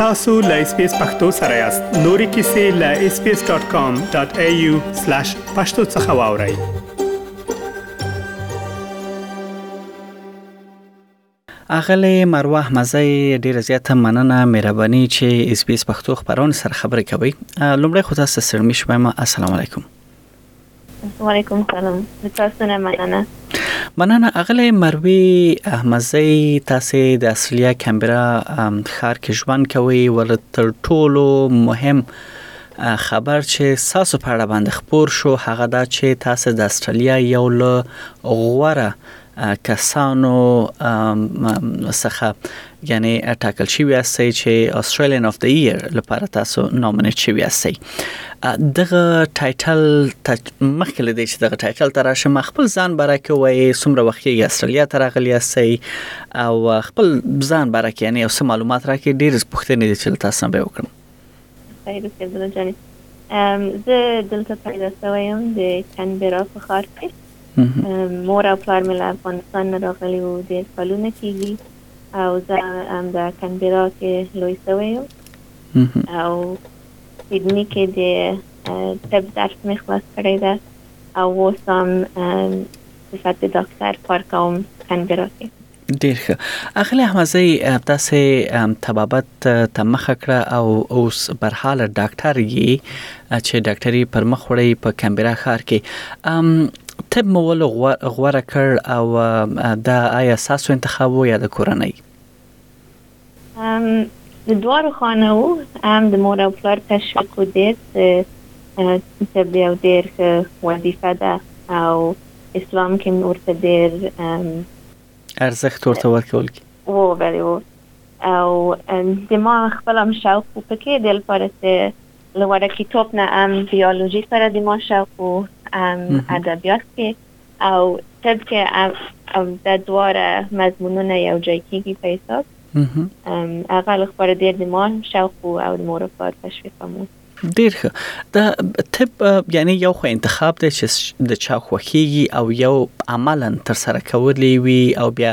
tasu.lspacepakhtosarayast.nuri.kisi.lspace.com.au/pakhtosakhawauri اغلی مروه احمدزی ډیره زیاته مننه مهرباني چې اس بي اس پښتو خبرونه سره خبرې کوي لومړی خو تاسو سره مې شوم السلام علیکم وعلیکم سلام د تاسو نه مننه مننه اغلی مروی احمدزی تاسو د اصلیا کمبرا ښار کې ژوند کوي ول تر ټولو مهم خبر چې ساسو په اړه باندې خبر شو هغه دا چې تاسو د استرالیا یو له غوره کسانو څخه یعنی ټاکل شوی یاست چې استرالیان اف د ایر لپاره تاسو نومینیټ شوی یاست دغه ټایټل مخکې لدی چې دغه ټایټل تر راشه ما خپل ځان باره کې وای سمره وخت یې استرالیا ته راغلی یاست او خپل ځان باره کې یعنی اوس معلومات راکې ډیر پوښتنې دي چې تاسو به وکړم خیر اوسې ګل جانې زه دلته پیدا شوی یم د کینبرا په ښار کې مور او پلار مې له افغانستان نه راغلي وو ډېر کلونه کېږي او زه همدا کینبرا کې لوی شوی یم او سیدني کې د طب درس مې خلاص کړی ده او اوس هم صفت ډاکټر کار کوم کینبرا کې ډیر ښه اغلی احمدزی تاسو طبابت ته مخه کړه او اوس برحال ډاکټر یی چې ډاکټری پر مخ وړي په کمبرا ښار کې طب مو ول غوړه کړ او دا آیا ساسو انتخاب وو یا د کورنۍ د دوارو خانه وو هم د مور او پلار تشویق و دیر ته بیا دیر وظیفه ده او اسلام کې ورته دیر ارزښت ورته ورکول کی و بله و او د ما خپل هم شوق و پکې د لپاره چې لوړه کتاب نه هم بیولوژي سره د ما شوق و هم ادبیات کې او تب که دا دواره مضمونونه یو جای کیږي په حساب هغه لپاره ډیر د مال شوق او د مور پلار تشویق مو ډیر ښه دا طب یعنی یو خو انتخاب دی چې د چا خوخیږي او یو عملا تر سره کولې وي او بیا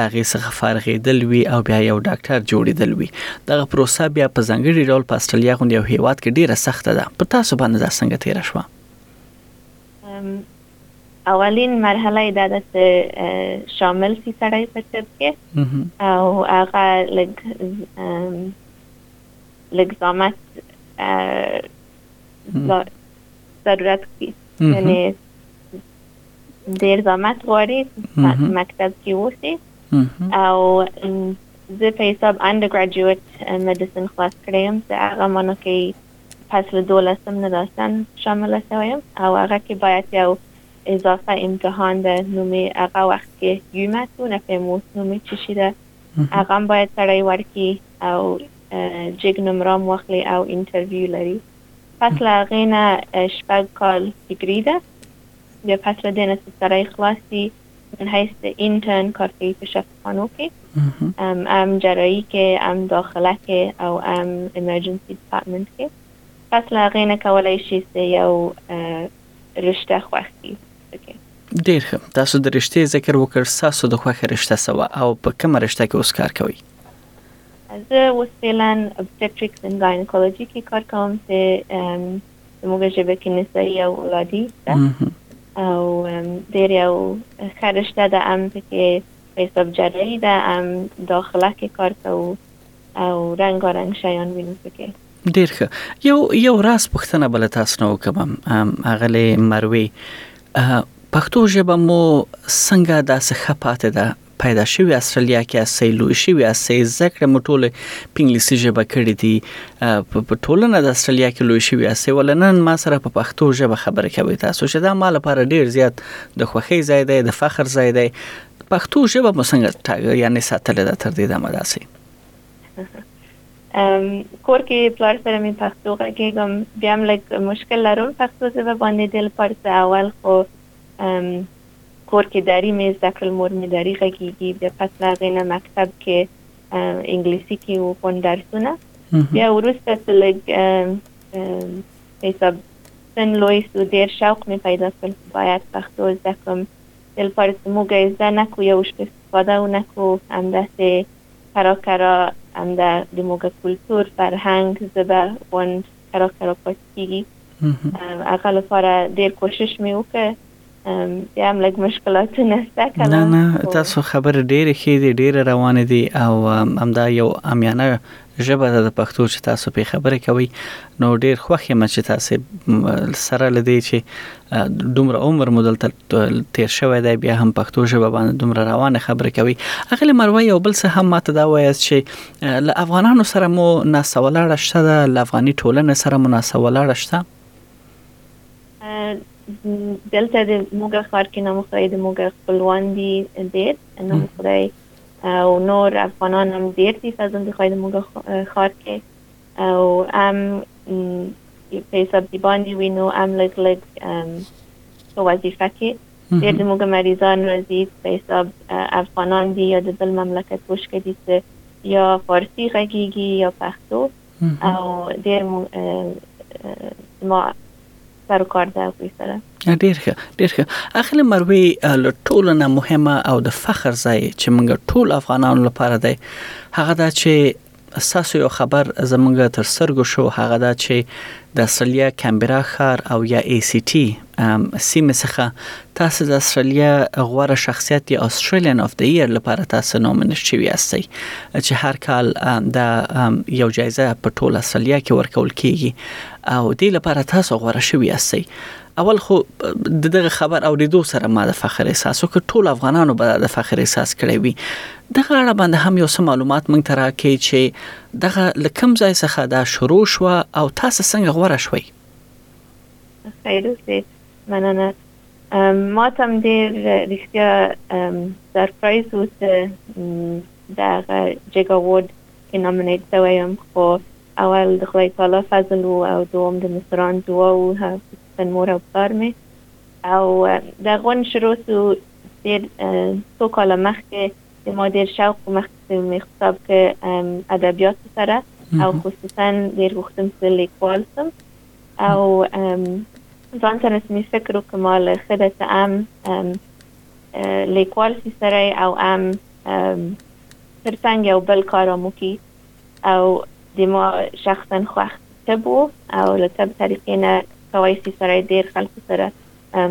لاغې څخه فارغېدل وي او بیا یو ډاکټر جوړېدل وي دغه پروسه بیا په ځنګړي ډول په استرالیا غونډه یو هیواد کې ډیره سخته ده په تاسو باندې دا څنګه تیر شوه اولین مرحله دا ده چې شامل سي سړی په چپ کې او هغه لګ لګ زامت ضرورت کی یعنی ډیر زامت غواړي مکتب کې وسی او زه په حساب انډرګریجویټ مدیسن خلاص کړم چې هغه مونږ کې فصل دولسم نه داشتن شامل شوی یم او هغه کې باید یو اضافه امتحان ده نومې هغه وخت کې یومه تو نه پیم اوس نومې چی شی ده هغه هم باید سړی ورکی او جګ نمرام واخلی او انټرویو لری فصل هغې نه شپږ کال ډګری ده د فصل دې نه چې سړی خلاص سی من حیث اینترن کارکوي په شفاخانو کې ام جراحي کې ام داخله کې او ام ایمرجنسي ډپارټمنټ کې پس له هغې نه کولای شي چې یو رشته خوښ کړي پکې ډیر ښه تاسو د رشتې ذکر وکړ تاسو د خوښه رشته سوا او په کومه رشته کې اوس کار کوئ زه اوس فعلا obstetrics and gynecology کې کار کوم چې زموږ ژبه کې نسائی او اولادی شته او ډېر یو ښه رشته ده ام پکې حساب جرایي ده ام داخله کې کار کوو او رنګارنګ شیان وینو پکې ډیر ښه یو یو راز پښتنه بل تاسو نو کوم اغله مروي پښتو ژبه مو څنګه داسې خپاته ده پیدا شوی استرالیا کی اسئ لوی شوی اسئ زده کړه مو ټوله په انګلیسی ژبه کړی دی په ټولنه د استرالیا کی لوی شوی اسئ ولی نن ما سره په پښتو ژبه خبری کوی تاسو چه دا ما لپاره ډیر زیات د خوښی ځای دی د فخر ځای دی پښتو ژبه مو څنګه یعنی ساتلی ده تر دې دمه داسی کور کې پلار سره مې پښتو غږېږم بیا هم لږ مشکل لرم پښتو ژبه باندې دل پرسه اول خو کور کې دری مې زده کړل مور مې دری غږیږي بیا پس له هغې نه مکتب کې انګلیسي کې وو خون درسونه بیا وروسته چې لږ حساب سن لوی سو ډېر شوق مې پیدا کړ چې باید پښتو زده کړم دل پر موږ زده نه کو یو شپه استفاده و نه کو همداسې کرا کرا همدا د موږ کلتور فرهنګ زبه غون کرا کرا پاتې کیږي هغه لپاره ډېر کوشش مې وکړ بیا هم لږ مشکلاتونه شته که نه نه تاسو خبرې ډېرې ښې دي ډېرې روانې دي او همدا یو امیانه ژبه ده د پښتو چې تاسو په خبرې کوي نو ډېر خوښ یم چې تاسو سره لدی چې دومره عمر مو دلته تیر شوی دی بیا هم پښتو ژبه باندې دومره روانه خبرې کوي اغلی مروه یو بل څه هم ماته دا وایاست چې له افغانانو سره مو ناسولاړه شته د افغاني ټولنې سره مو ناسولاړه شته دلته د موږ ښار کې نو خدای د موږ خپلوان دي ډېر نو خدای او نور افغانان هم ډېر دي فضل د خدای د موږ ښار کې او ام په حساب دی باندې وینو ام لګ لګ په وظیفه کې ډېر د موږ مریضان راځي په حساب افغانان دي یا د بل مملکت وشکه دي یا فارسی غږیږي یا پښتو او ډیر ما سر کار ده کوي سره ډیر ښه ډیر ښه اخلي مروي له ټولو نه مهمه او د فخر ځای چې موږ ټول افغانانو لپاره دی هغه دا چې ساسو یو خبر زمونږ تر سرګو شو هغه دا چې د استرالیا کمبرا ښار او یا ای سی ټي سیمه څخه تاسو د استرالیا غوره شخصیت یا استرالیان اف د ایر لپاره تاسو نومینیټ شوی یاستئ چې هر کال د یو جایزه په ټول استرالیا کې ورکول کیږي او د لپاره تاسو غوره شوی یاستئ اول خو دغه خبر او د دوه سره ما د فخر احساس او ټول افغانانو به د فخر احساس کړی وي دغه اړه باندې هم یو څه معلومات مونږ ته راکې چې دغه لکم ځای څخه دا شروع شو او تاسو څنګه غوړه شوي خیر اوسې مننه ما تم ډیر رښتیا سرپرایز و چې دغه جګا وارد کې نامنیټ شوی یم خو اول د خدای تعالی فضل و او دوم د مصران دعا و خصوصا مور او پلار مې او د غون شروع سو ډیر څو کاله مخکې د ما ډیر شوق و مخکې مې خطاب کې ادبیات سره او خصوصا ډیر غوښتم چې لیکوال سم او ځان ته رسمي فکر وکړم ما له ښه ده چې ام لیکوال سي سره او ام ترڅنګ یو بل کار هم وکړي او د ما شخصا خوښ طب و او له طب طریقې نه کوای سي سره ډېر خلکو سره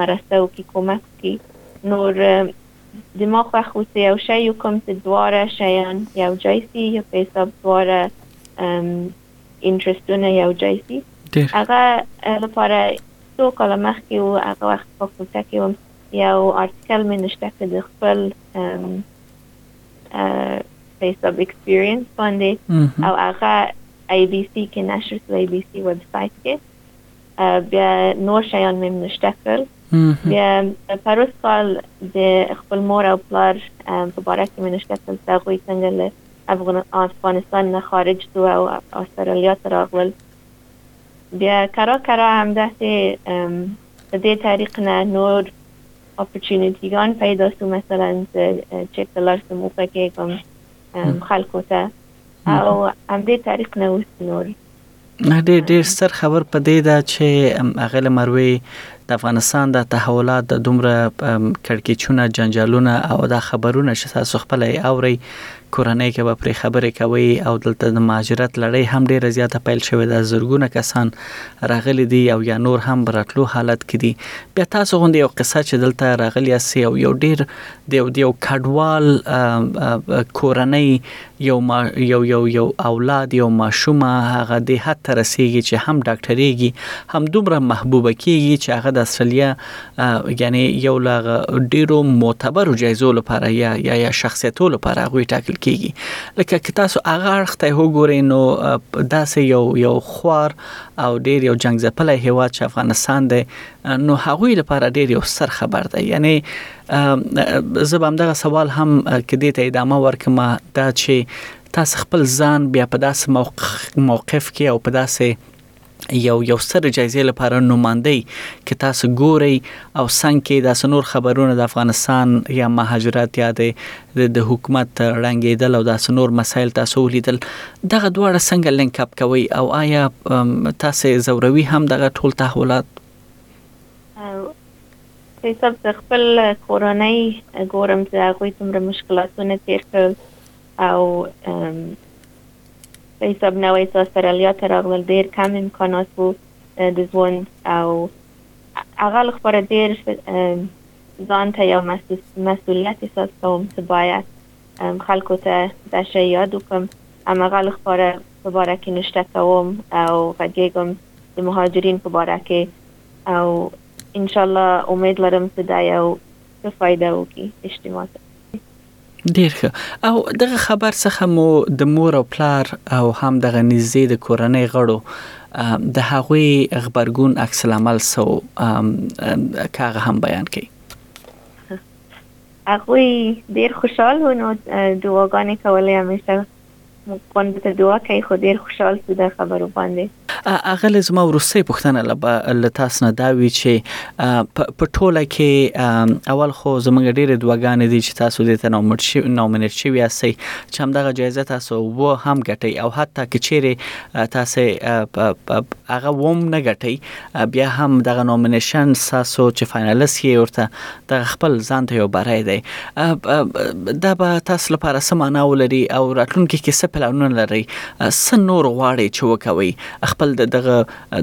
مرسته وکړي کومک وکړي نور د ما خوښ و چې یو شی وکړم چې دواړه شیان یو ځای سي په حساب دواړه انټرستونه یو جای سي هغه لپاره څو کاله مخکې و هغه وخت په کوټه کې وم یو آرټیکل مې نشته که د خپل په حساب ایکسپیرینس باندې او هغه ای بی سی کې نشر سو ای بی سی ویب سایت کې بیا نور شیان مې نشته کړل بیا پروس کال د خپل مور او پلار په باره کې مې نشته کړل چې هغوی څنګه له افغانستان نه خارج سو او استرالیا ته راغلل بیا کرا کرا همداسې په دې طریق نه نور اپورچونیټیګان پیدا سو مثلا زه چک ته لار سم وپکېږم خلکو ته او همدې طریق نه اوس نور ډیر ډیر ستر خبر په دی ده چه اغیله مروی د افغانستان دا تحولات دا دومره کړکیچونه جنجالونه او دا خبرونه چه تاسو خپله یی اوری کورنی کی به پری خبری کوی او دلته د مهاجرت لړی هم ډیره زیاته پیل شوی ده زرګونه کسان راغلی دی او یا نور هم راتلو حالت کی دی بیا تاسو غوندی یو قصه چه دلته راغلی یاسی او یو ډیر د یو کډوال کورنی یو ما یو یو یو اولاد یو ماشومه هغه دې حد ته رسیږي چې هم ډاکټریږي هم دومره محبوبه کیږي چې هغه د استرالیا یعنی یو لاغه ډیرو معتبرو جایزو لپاره یا یا یا شخصیتو لپاره غوي ټاکل کیږي لکه که تاسو هغه اړخ ته وګورئ نو داسې یو یو خوار او ډیر یو جنگ ځپلای هوا چې افغانستان دی نو هغه لپاره ډیر یو سر خبر دی یعنی يعني زه به همدغه سوال هم کې دې ته ادامه ورکم دا چې تاسو خپل ځان بیا په داسې موقف کې او په داسې یو یو سر جایزې لپاره نوماندی کې تاسو ګوري او څنګه کې د سنور خبرونه د افغانستان یا مهاجرت یا د حکومت رنګیدل او د سنور مسایل تاسو ولیدل دغه دواړه څنګه لینک اپ کوي او آیا تاسو زوروي هم دغه ټول تحولات فیض صاحب زه خپل کورنۍ ګورم چې هغوی څومره مشکلاتونه تیر کړل او فیض صاحب نوی چې استرالیا ته راغلل ډیر کم امکانات وو د ژوند او هغه لپاره ډیر ځان ته یو مسئولیت احساس کوم چې باید خلکو ته دا شی یاد وکم همغه لپاره په باره کې نوشته کوم او غږیږم د مهاجرین په باره کې او انشاءالله امید لرم چې دا یو څه فایده وکړي اجتماع ته ډیر ښه او دغه خبر څخه مو د مور او پلار او هم دغه نږدې د کورنۍ غړو د هغوی خبرګون عکس العمل سو کاغه هم بیان کړي هغوی ډیر خوشاله ونو دعاګانې کولې همیشه موږ خوند ته دعا کوي خو ډیر خوشحال سو دا خبرو باندې. اغلې زما وروستۍ پوښتنه له تاسو نه دا وي چې په ټوله کې اول خو زمونږ ډېرې دعاګانې دي چې تاسو دې ته نومینټ شوي یاستئ چې همدغه جایزه تاسو و هم ګټئ او حتی که چیرې تاسو هغه ووم نه ګټئ بیا هم دغه نومینیشن ساسو چې فاینلست یې ورته د خپل ځان ته یو برای دی دا به تاسو لپاره سمانه ولري او راتلونکي کې څه پلانونه لري سن نور غواړي چې وکوي خپل دغه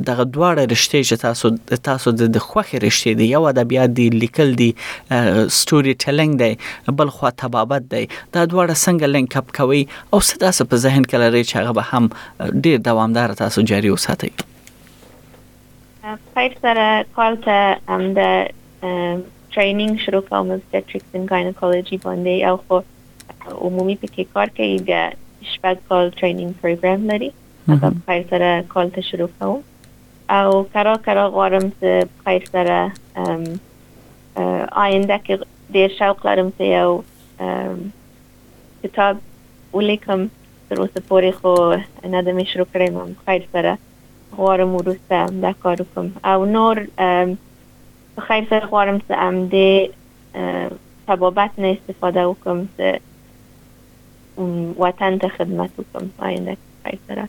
دغه دواړه رشته چې تاسو تاسو د خوخي رشته دی یو ادبیات دی لیکل دی سټوري ټیلینګ دی بل خو تبابت دی دا دواړه څنګه لینک اپ کوي او څه داسې په ذهن کې لري چې هغه به هم ډیر دوامدار تاسو جاری وساتي پيپ سره کال ته هم د ټریننګ شروع کوم سټریکس ان ګاینکولوژي باندې او خو عمومي پکې کار کوي بیا شپږ کال ټریننګ پروګرام لري دا پيپ سره کال ته شروع کوم او کرا کرا غواړم چې پيپ سره آینده کې ډیر شوق لرم چې یو کتاب ولیکم تر اوسه پورې خو نه د مې شروع کړی مم خیر سره غوارم وروسته دا کار وکم او نور په خیر سره غوارم سه ام د تبابت نه استفاده وکم سه وطن ته خدمت وکم آینده په خیر سره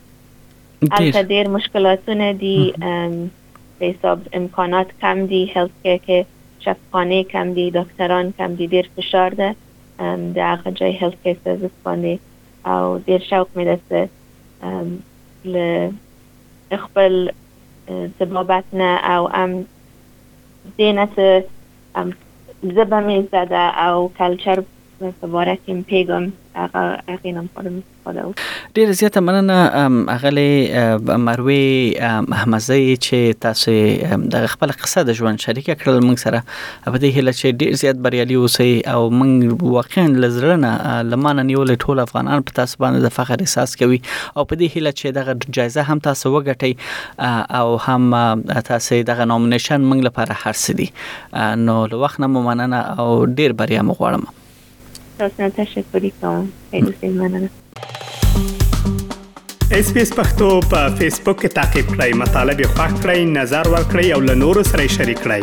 البته ډیر مشکلاتونه دي په حساب امکانات کم دي هیلث کیر کې شفخانه کم دي ډاکټران کم دي ډیر فشار ده د هغه جای هیلث کیر سرویس باندې او ډیر شوق مې دسته له خپل طبابت نه او ام دینه ام زبه مې زده او کلچر په باره کې پیګم هغه اغینم خورم استفاده وکړم ډیر زیاته مننه اغلی مروي احمدزی چې تاسو د خپل قصه د ژوند شریکه کړل موږ سره په دې هیله چې ډیر زیات بریالي اوسئ او موږ واقعا لزړه نه لمانه نیول ټول افغانان په تاسو باندې د فخر احساس کوي او په دې هیله چې دغه جایزه هم تاسو وګټئ او هم تاسو دغه نومینیشن موږ لپاره هرڅه دي نو له وخت نه مننه او ډیر بریا مو غواړم تاسو نه تشکرې کوم سید حسین مننه اس پی اس پختو په فیسبوک کې تا کې پلی مطلب یو فاک کړئ نظر ور کړئ او له نورو سره شریک کړئ